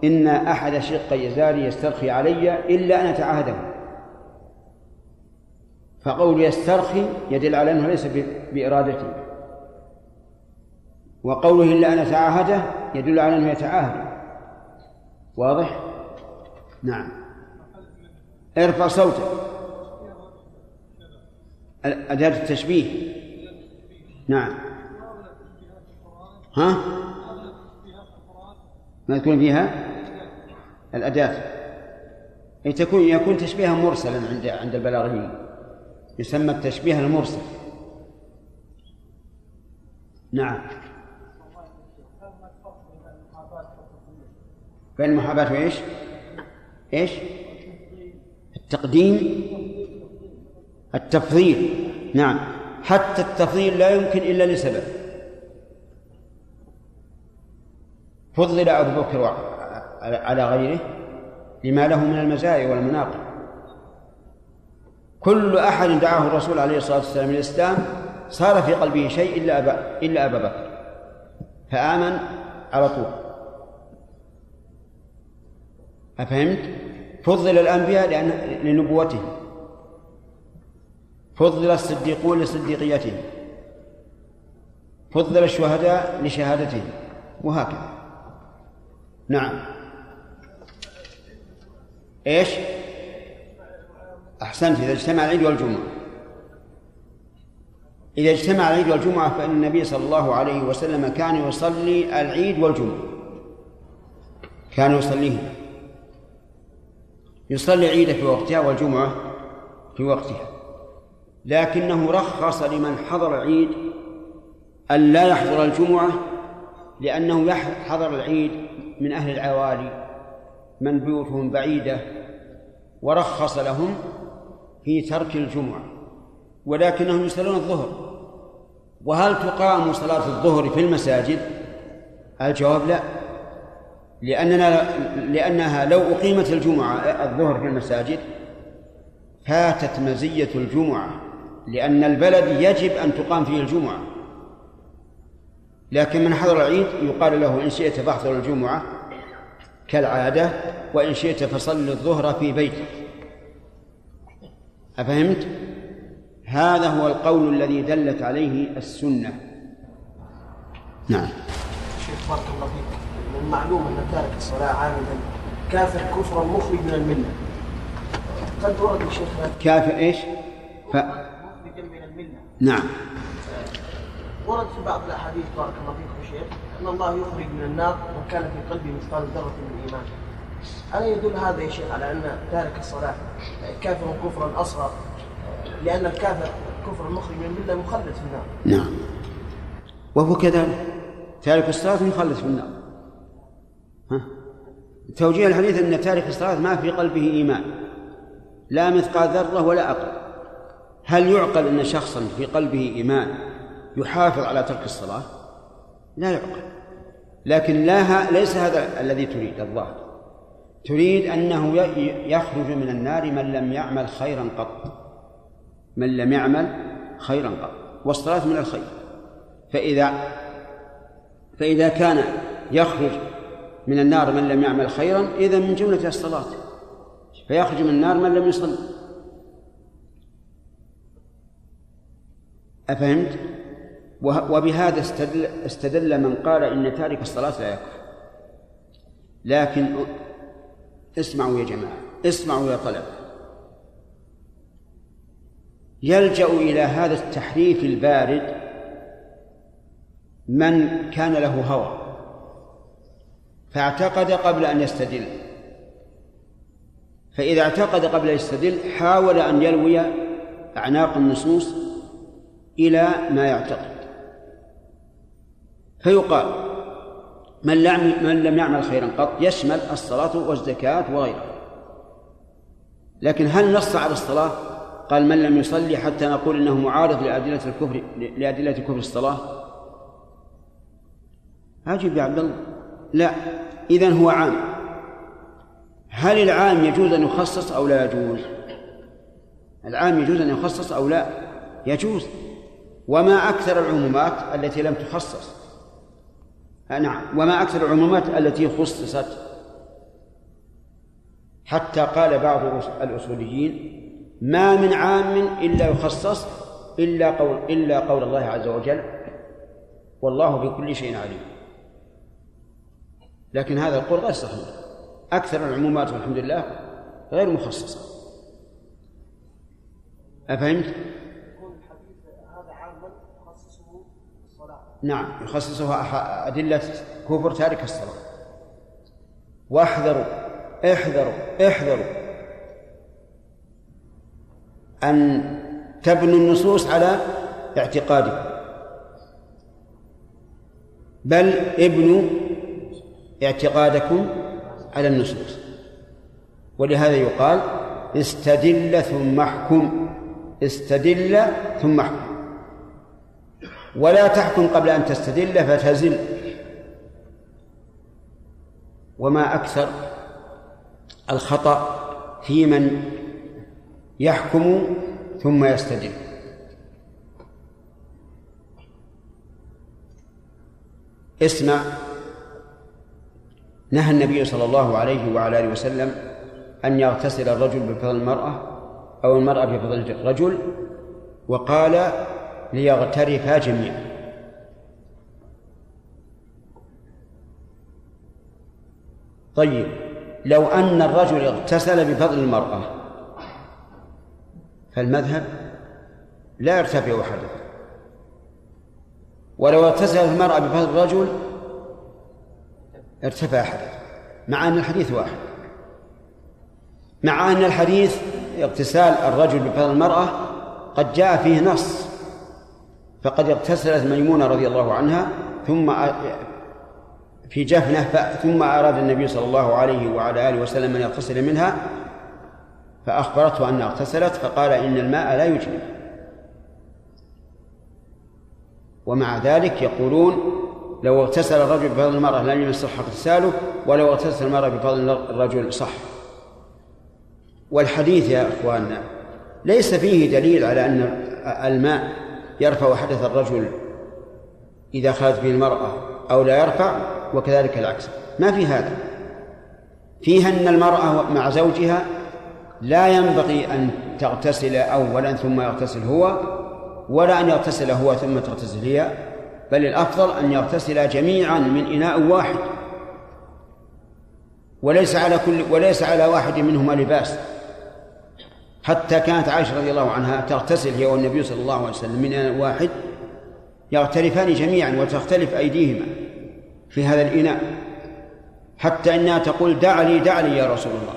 إن أحد شق يزاري يسترخي علي إلا أن أتعاهده. فقول يسترخي يدل على أنه ليس بإرادته. وقوله إلا أن أتعاهده يدل على أنه يتعاهد. واضح؟ نعم. ارفع صوتك. أداة التشبيه. نعم. ها؟ ما تكون فيها؟ الأداة أي تكون يكون تشبيها مرسلا عند عند البلاغيين. يسمى التشبيه المرسل. نعم. بين المحاباة وإيش؟ إيش؟ التقديم. التفضيل. نعم. حتى التفضيل لا يمكن إلا لسبب. فضل أبو بكر على غيره لما له من المزايا والمناقب. كل أحد دعاه الرسول عليه الصلاة والسلام إلى الإسلام صار في قلبه شيء إلا أبا إلا أبا بكر. فآمن على طول. أفهمت؟ فضل الأنبياء لأن لنبوتهم فضل الصديقون لصديقيتهم فضل الشهداء لشهادتهم وهكذا. نعم. إيش؟ أحسنت. إذا اجتمع العيد والجمعة. إذا اجتمع العيد والجمعة فإن النبي صلى الله عليه وسلم كان يصلي العيد والجمعة. كان يصليه يصلي العيد في وقتها والجمعة في وقتها. لكنه رخص لمن حضر العيد أن لا يحضر الجمعة لأنه حضر العيد من أهل العوالي من بيوتهم بعيدة ورخص لهم في ترك الجمعة ولكنهم يصلون الظهر وهل تقام صلاة الظهر في المساجد؟ الجواب لا لأننا لأنها لو أقيمت الجمعة الظهر في المساجد فاتت مزية الجمعة لأن البلد يجب أن تقام فيه الجمعة. لكن من حضر العيد يقال له إن شئت فاحضر الجمعة كالعادة وإن شئت فصل الظهر في بيتك. أفهمت؟ هذا هو القول الذي دلت عليه السنة. نعم. شيخ بارك الله فيك. من المعلوم أن تارك الصلاة عامدا كافر كفرا مخرج من الملة. قد ورد الشيخ كافر إيش؟ ف... نعم. ورد في بعض الأحاديث بارك الله فيكم شيخ أن الله يخرج من النار من كان في قلبه مثقال ذرة من ايمان. ألا يدل هذا يا شيخ على أن تارك الصلاة كافر كفرا أصغر؟ لأن الكافر كفر المخرج من المله مخلد في النار. نعم. وهو كذلك. تارك الصلاة مخلد في النار. ها؟ توجيه الحديث أن تارك الصلاة ما في قلبه إيمان. لا مثقال ذرة ولا أقل. هل يعقل أن شخصا في قلبه إيمان يحافظ على ترك الصلاة؟ لا يعقل. لكن لا ليس هذا الذي تريد الظاهر. تريد أنه يخرج من النار من لم يعمل خيرا قط. من لم يعمل خيرا قط. والصلاة من الخير. فإذا فإذا كان يخرج من النار من لم يعمل خيرا إذا من جملة الصلاة. فيخرج من النار من لم يصل أفهمت؟ وبهذا استدل, استدل من قال إن تارك الصلاة لا يكفر لكن اسمعوا يا جماعة اسمعوا يا طلبة. يلجأ إلى هذا التحريف البارد من كان له هوى فاعتقد قبل أن يستدل. فإذا اعتقد قبل أن يستدل حاول أن يلوي أعناق النصوص إلى ما يعتقد. فيقال من لم من لم يعمل خيرا قط يشمل الصلاة والزكاة وغيرها. لكن هل نص على الصلاة؟ قال من لم يصلي حتى نقول إنه معارض لأدلة الكفر لأدلة كفر الصلاة. أجب يا عبد الله. لا إذا هو عام. هل العام يجوز أن يخصص أو لا يجوز؟ العام يجوز أن يخصص أو لا؟ يجوز. وما أكثر العمومات التي لم تخصص. نعم. وما أكثر العمومات التي خصصت. حتى قال بعض الأصوليين ما من عام إلا يخصص إلا قول إلا قول الله عز وجل والله بكل شيء عليم. لكن هذا القول غير صحيح. أكثر العمومات والحمد لله غير مخصصة. أفهمت؟ نعم يخصصه أدلة كفر تارك الصلاة. واحذروا احذروا احذروا أن تبنوا النصوص على اعتقادكم. بل ابنوا اعتقادكم على النصوص. ولهذا يقال استدل ثم احكم استدل ثم احكم. ولا تحكم قبل أن تستدل فتزل وما أكثر الخطأ في من يحكم ثم يستدل. اسمع. نهى النبي صلى الله عليه وعلى آله وسلم أن يغتسل الرجل بفضل المرأة أو المرأة بفضل الرجل وقال ليغترفا جميعا. طيب لو أن الرجل اغتسل بفضل المرأة فالمذهب لا يرتفع حدث ولو اغتسلت المرأة بفضل الرجل ارتفع حدث مع أن الحديث واحد. مع أن الحديث اغتسال الرجل بفضل المرأة قد جاء فيه نص فقد اغتسلت ميمونة رضي الله عنها ثم في جفنة ثم أراد النبي صلى الله عليه وعلى آله وسلم أن يغتسل منها فأخبرته أنها اغتسلت فقال إن الماء لا يجري. ومع ذلك يقولون لو اغتسل الرجل بفضل المرأة لم يصح اغتساله ولو اغتسل المرأة بفضل الرجل صح. والحديث يا إخواننا ليس فيه دليل على أن الماء يرفع حدث الرجل إذا خالت به المرأة أو لا يرفع وكذلك العكس. ما في هذا. فيها أن المرأة مع زوجها لا ينبغي أن تغتسل أولا ثم يغتسل هو ولا أن يغتسل هو ثم تغتسل هي بل الأفضل أن يغتسلا جميعا من إناء واحد. وليس على كل وليس على واحد منهما لباس. حتى كانت عائشة رضي الله عنها تغتسل هي والنبي صلى الله عليه وسلم من إناء واحد يغترفان جميعا وتختلف أيديهما في هذا الإناء. حتى إنها تقول دع لي دع لي يا رسول الله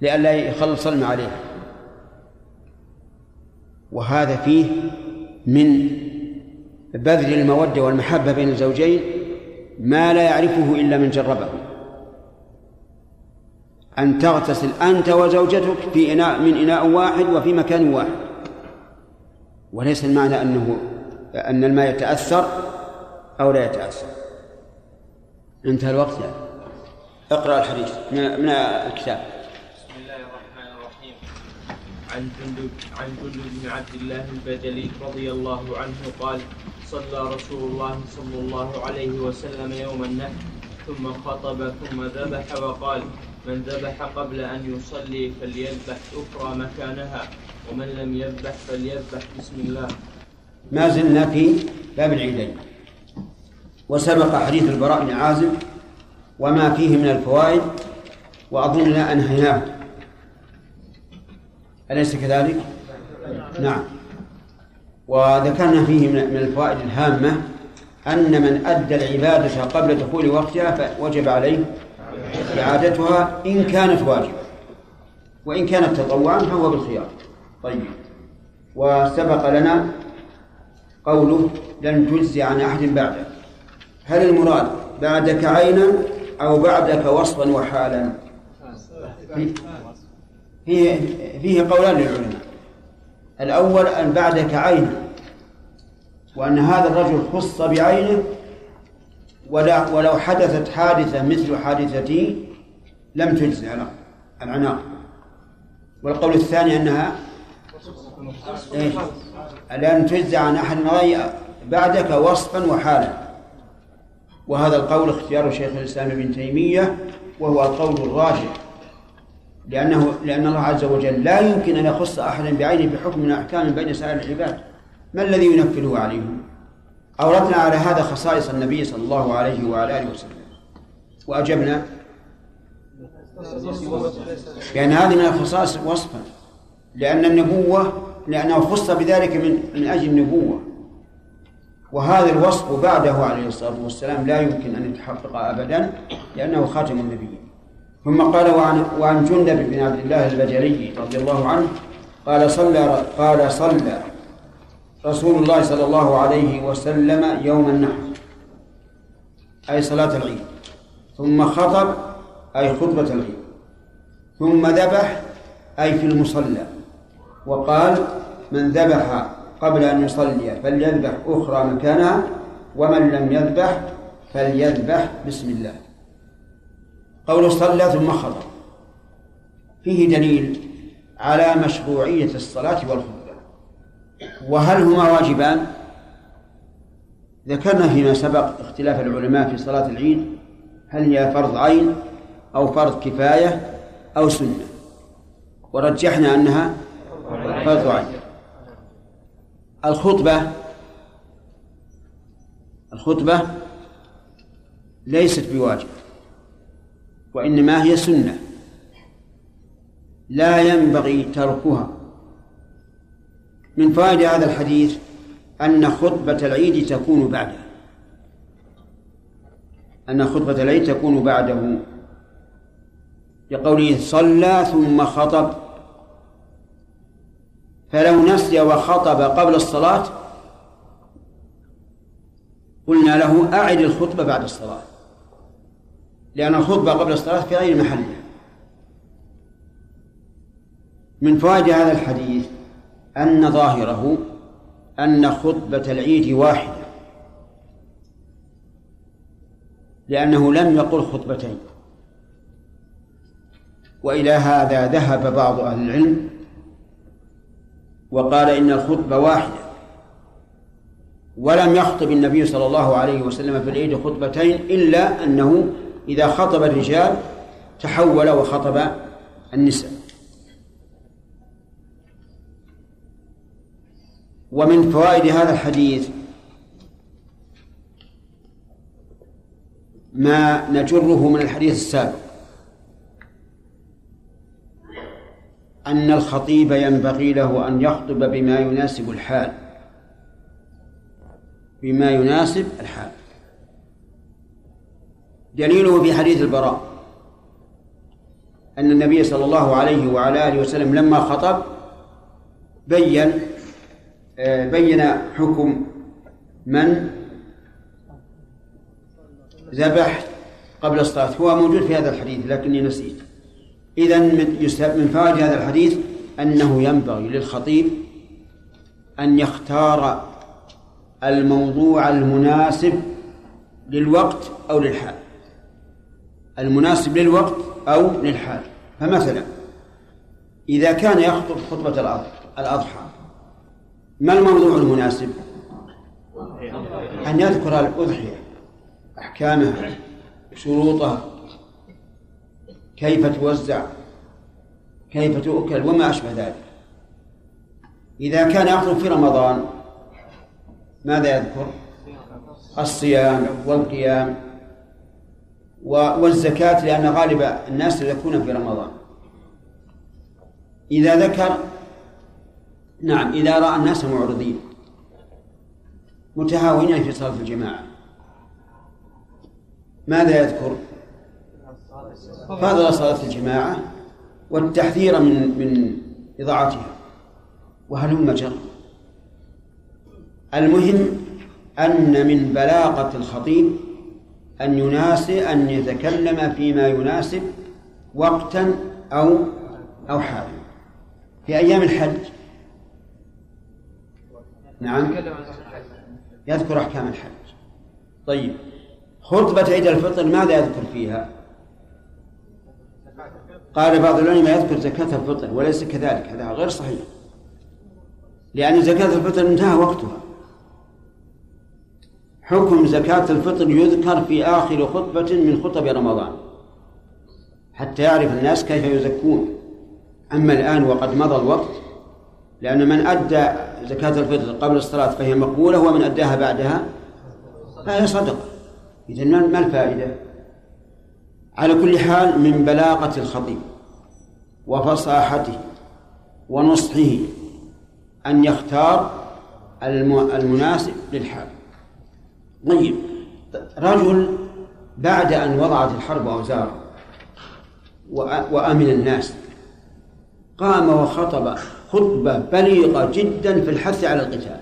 لئلا يخلص الماء عليها. وهذا فيه من بذل المودة والمحبة بين الزوجين ما لا يعرفه إلا من جربه. أن تغتسل أنت وزوجتك في إناء من إناء واحد وفي مكان واحد. وليس المعنى أنه أن الماء يتأثر أو لا يتأثر. انتهى الوقت يعني. اقرأ الحديث من الكتاب. عن جندب عن جندب بن عبد الله البجلي رضي الله عنه قال صلى رسول الله صلى الله عليه وسلم يوم النحر ثم خطب ثم ذبح وقال من ذبح قبل أن يصلي فليذبح أخرى مكانها ومن لم يذبح فليذبح. بسم الله. ما زلنا في باب العيدين. وسبق حديث البراء بن عازب وما فيه من الفوائد وأظننا أنهيناه. أليس كذلك؟ نعم. وذكرنا فيه من الفوائد الهامة أن من أدى العبادة قبل دخول وقتها فوجب عليه إعادتها إن كانت واجبة. وإن كانت تطوعا فهو بالخيار. طيب. وسبق لنا قوله لن تجزي عن أحد بعدك هل المراد بعدك عينا أو بعدك وصفا وحالا؟ فيه فيه قولان للعلماء. الأول أن بعدك عينا وأن هذا الرجل خص بعينه ولو حدثت حادثة مثل حادثتي لم تجزي العناق والقول الثاني أنها إيه؟ لن تجزي عن أحد بعدك وصفا وحالا وهذا القول اختيار شيخ الإسلام ابن تيمية وهو القول الراجح لأنه لأن الله عز وجل لا يمكن أن يخص أحدا بعينه بحكم من أحكام بين سائر العباد ما الذي ينفذه عليهم؟ أوردنا على هذا خصائص النبي صلى الله عليه وعلى آله وسلم. وأجبنا بأن هذه من الخصائص وصفا لأن النبوة لأنه خص بذلك من من أجل النبوة. وهذا الوصف بعده عليه الصلاة والسلام لا يمكن أن يتحقق أبدا لأنه خاتم النبيين ثم قال وعن وعن جندب بن عبد الله البجلي رضي الله عنه قال صلى قال صلى رسول الله صلى الله عليه وسلم يوم النحر أي صلاة العيد ثم خطب أي خطبة العيد ثم ذبح أي في المصلى وقال من ذبح قبل أن يصلي فليذبح أخرى مكانها ومن لم يذبح فليذبح بسم الله قول صلى ثم خطب فيه دليل على مشروعية الصلاة والخطبة وهل هما واجبان؟ ذكرنا فيما سبق اختلاف العلماء في صلاة العيد هل هي فرض عين أو فرض كفاية أو سنة؟ ورجحنا أنها فرض عين. الخطبة الخطبة ليست بواجب وإنما هي سنة لا ينبغي تركها. من فوائد هذا الحديث أن خطبة العيد تكون بعده. أن خطبة العيد تكون بعده. لقوله صلى ثم خطب. فلو نسي وخطب قبل الصلاة قلنا له أعد الخطبة بعد الصلاة. لأن الخطبة قبل الصلاة في غير محلها. من فوائد هذا الحديث أن ظاهره أن خطبة العيد واحدة. لأنه لم يقل خطبتين. وإلى هذا ذهب بعض أهل العلم وقال إن الخطبة واحدة. ولم يخطب النبي صلى الله عليه وسلم في العيد خطبتين إلا أنه إذا خطب الرجال تحول وخطب النساء. ومن فوائد هذا الحديث ما نجره من الحديث السابق. أن الخطيب ينبغي له أن يخطب بما يناسب الحال. بما يناسب الحال. دليله في حديث البراء. أن النبي صلى الله عليه وعلى آله وسلم لما خطب بين بين حكم من؟ ذبح قبل الصلاة. هو موجود في هذا الحديث لكني نسيت. إذا من فوائد هذا الحديث أنه ينبغي للخطيب أن يختار الموضوع المناسب للوقت أو للحال. المناسب للوقت أو للحال. فمثلا إذا كان يخطب خطبة الأضحى ما الموضوع المناسب؟ أن يذكر الأضحية أحكامها شروطها كيف توزع كيف تؤكل وما أشبه ذلك إذا كان يخطب في رمضان ماذا يذكر؟ الصيام والقيام والزكاة لأن غالب الناس يكون في رمضان إذا ذكر نعم إذا رأى الناس معرضين. متهاونين في صلاة الجماعة. ماذا يذكر؟ فضل صلاة الجماعة والتحذير من من إضاعتها. وهلم جر؟ المهم أن من بلاغة الخطيب أن يناسب أن يتكلم فيما يناسب وقتا أو أو حالا. في أيام الحج نعم. يذكر أحكام الحج. طيب. خطبة عيد الفطر ماذا يذكر فيها؟ قال بعض العلماء يذكر زكاة الفطر وليس كذلك هذا غير صحيح. لأن زكاة الفطر انتهى وقتها. حكم زكاة الفطر يذكر في آخر خطبة من خطب رمضان. حتى يعرف الناس كيف يزكون. أما الآن وقد مضى الوقت لأن من أدى زكاة الفطر قبل الصلاة فهي مقبولة ومن أداها بعدها فهي صدقة إذا ما الفائدة؟ على كل حال من بلاغة الخطيب وفصاحته ونصحه أن يختار المناسب للحال طيب رجل بعد أن وضعت الحرب أوزاره وأمن الناس قام وخطب خطبة بليغة جدا في الحث على القتال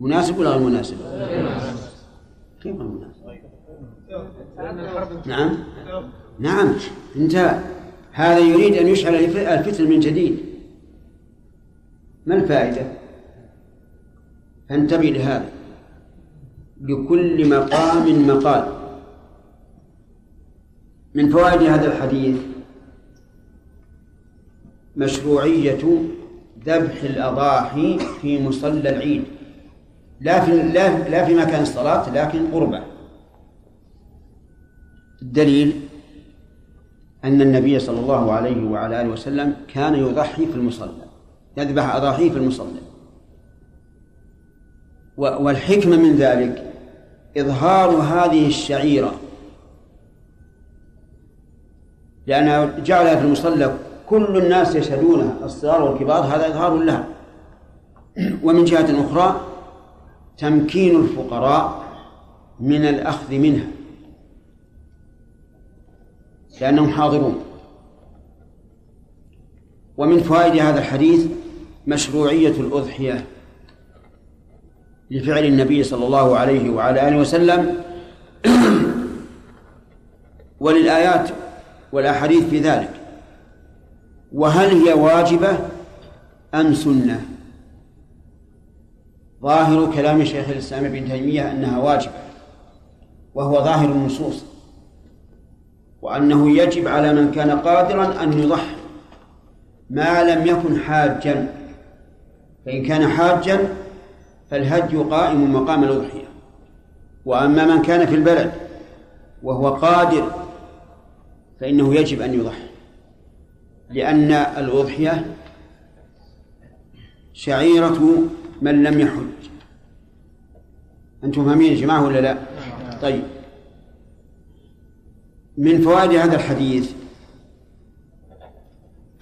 مناسب ولا غير مناسب؟ كيف مناسب؟ نعم نعم انتهى هذا يريد أن يشعل الفتن من جديد ما الفائدة؟ فانتبه لهذا لكل مقام مقال من فوائد هذا الحديث مشروعية ذبح الأضاحي في مصلى العيد. لا في لا لا في مكان الصلاة لكن قربة. الدليل أن النبي صلى الله عليه وعلى آله وسلم كان يضحي في المصلى يذبح أضاحيه في المصلى. والحكمة من ذلك إظهار هذه الشعيرة. لأنها جعلها في المصلى كل الناس يشهدونها الصغار والكبار هذا إظهار لها. ومن جهة أخرى تمكين الفقراء من الأخذ منها. لأنهم حاضرون. ومن فوائد هذا الحديث مشروعية الأضحية لفعل النبي صلى الله عليه وعلى آله وسلم. وللآيات والأحاديث في ذلك. وهل هي واجبة أم سنة؟ ظاهر كلام شيخ الإسلام ابن تيمية أنها واجبة وهو ظاهر النصوص وأنه يجب على من كان قادرا أن يضحي ما لم يكن حاجا. فإن كان حاجا فالهدي قائم مقام الأضحية. وأما من كان في البلد وهو قادر فإنه يجب أن يضحي. لأن الأضحية شعيرة من لم يحج. أنتم فاهمين يا جماعة ولا لا؟ طيب. من فوائد هذا الحديث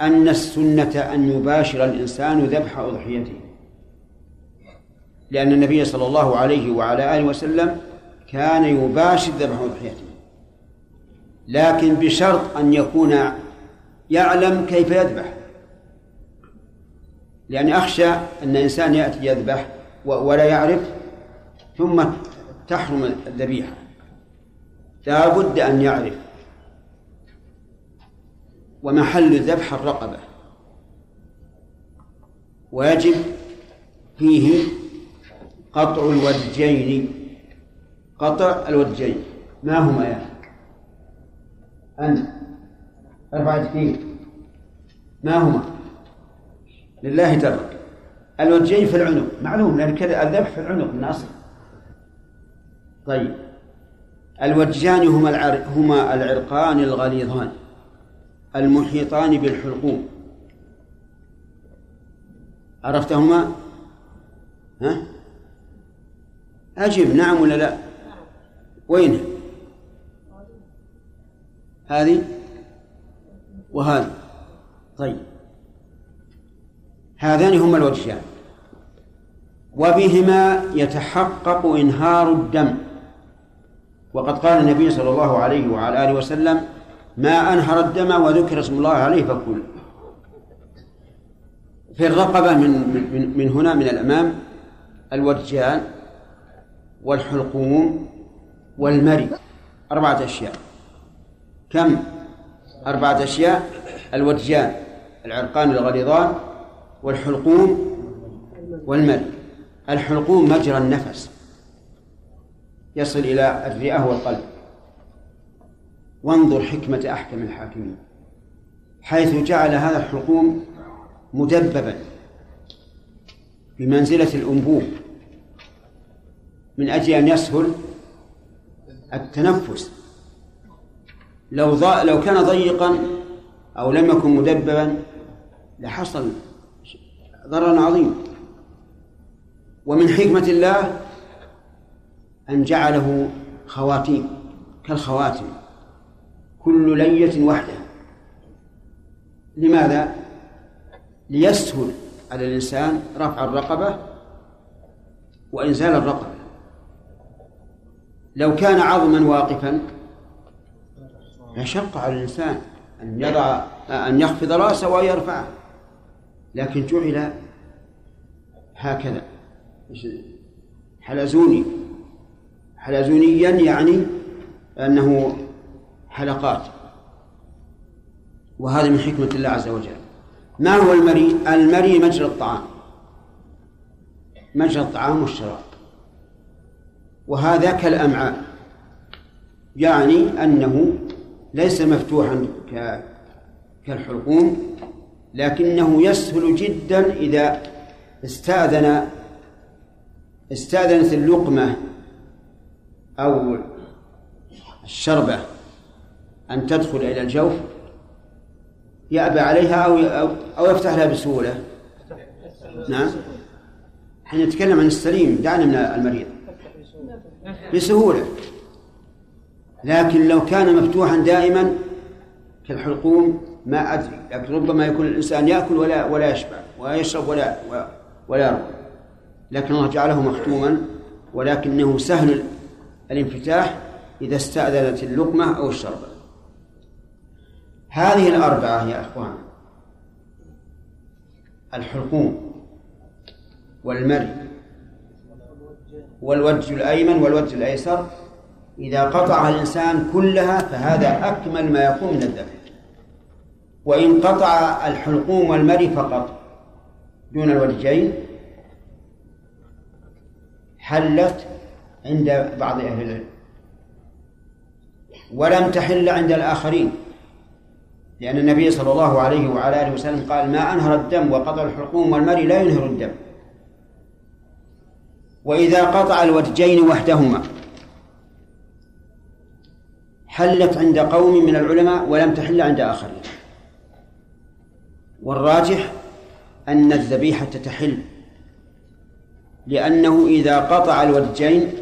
أن السنة أن يباشر الإنسان ذبح أضحيته. لأن النبي صلى الله عليه وعلى آله وسلم كان يباشر ذبح أضحيته. لكن بشرط أن يكون يعلم كيف يذبح. لأني أخشى أن إنسان يأتي يذبح ولا يعرف ثم تحرم الذبيحة. لا بد أن يعرف ومحل الذبح الرقبة. ويجب فيه قطع الوجين قطع الوجين ما هما يا أنت ارفع يديك ما هما؟ لله ترك الوجين في العنق. معلوم لأن كذا الذبح في العنق من أصل طيب. الوجان هما العر... هما العرقان الغليظان المحيطان بالحلقوم. عرفتهما؟ ها؟ أجب نعم ولا لا؟ وين؟ هذه؟ وهذه طيب. هذان هما الوجهان. وبهما يتحقق إنهار الدم. وقد قال النبي صلى الله عليه وعلى آله وسلم ما أنهر الدم وذكر اسم الله عليه فكل. في الرقبة من, من, من هنا من الأمام الوجان والحلقوم والمري. أربعة أشياء. كم؟ أربعة أشياء الوجان العرقان الغليظان والحلقوم والمري الحلقوم مجرى النفس يصل إلى الرئة والقلب. وانظر حكمة أحكم الحاكمين حيث جعل هذا الحلقوم مدببا بمنزلة الأنبوب من أجل أن يسهل التنفس. لو ض... لو كان ضيقا أو لم يكن مدببا لحصل ضرر عظيم. ومن حكمة الله أن جعله خواتيم كالخواتم كل لية وحده لماذا؟ ليسهل على الإنسان رفع الرقبة وإنزال الرقبة. لو كان عظما واقفا لشق على الإنسان أن يضع أن يخفض رأسه ويرفعه. لكن جعل هكذا. حلزوني. حلزونيا يعني أنه حلقات. وهذا من حكمة الله عز وجل. ما هو المري؟ المري مجرى الطعام. مجرى الطعام والشراب. وهذا كالأمعاء يعني أنه ليس مفتوحا كالحلقوم لكنه يسهل جدا إذا استأذن استأذنت اللقمة أو الشربة أن تدخل إلى الجوف يأبى عليها أو أو يفتح لها بسهولة. نعم. إحنا نتكلم عن السليم دعنا من المريض. بسهولة. لكن لو كان مفتوحا دائما كالحلقوم ما أدري. لكن ربما يكون الإنسان يأكل ولا ولا يشبع ويشرب ولا ولا يرضى لكن الله جعله مختوما ولكنه سهل الانفتاح إذا استأذنت اللقمة أو الشربة. هذه الأربعة يا أخوان الحلقوم والمري والوجه الأيمن والوجه الأيسر إذا قطعها الإنسان كلها فهذا أكمل ما يكون من الذبح وإن قطع الحلقوم والمري فقط دون الوجهين حلت عند بعض أهل العلم. ولم تحل عند الآخرين. لأن النبي صلى الله عليه وعلى آله وسلم قال ما أنهر الدم وقطع الحلقوم والمري لا ينهر الدم. وإذا قطع الوجهين وحدهما حلت عند قوم من العلماء ولم تحل عند آخرين. والراجح أن الذبيحة تحل لأنه إذا قطع الوجهين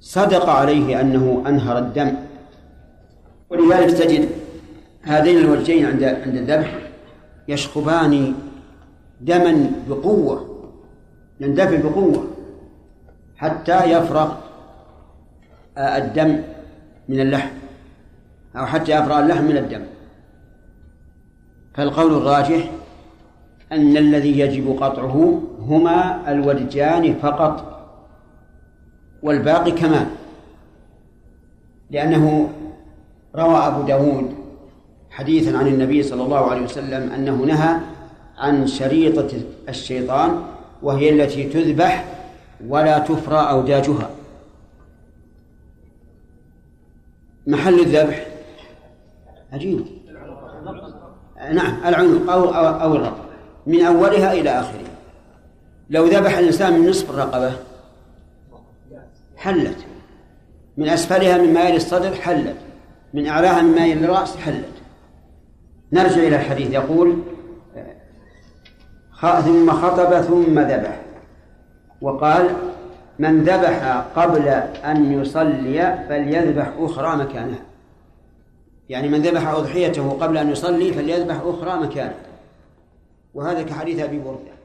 صدق عليه أنه أنهر الدم. ولذلك تجد هذين الوجهين عند عند الذبح يشخبان دما بقوة يندفع بقوة حتى يفرغ الدم. من اللحم أو حتى يفرغ اللحم من الدم. فالقول الراجح أن الذي يجب قطعه هما الودجان فقط والباقي كمان لأنه روى أبو داود حديثا عن النبي صلى الله عليه وسلم أنه نهى عن شريطة الشيطان وهي التي تذبح ولا تفرى أوداجها. محل الذبح؟ عجيب نعم العنق أو أو, أو الرقبة. من أولها إلى آخرها. لو ذبح الإنسان من نصف الرقبة حلت. من أسفلها من مايل الصدر حلت. من أعلاها من مايل الرأس حلت. نرجع إلى الحديث. يقول ثم خطب ثم ذبح. وقال من ذبح قبل أن يصلي فليذبح أخرى مكانها يعني من ذبح أضحيته قبل أن يصلي فليذبح أخرى مكانه. وهذا كحديث أبي بردة.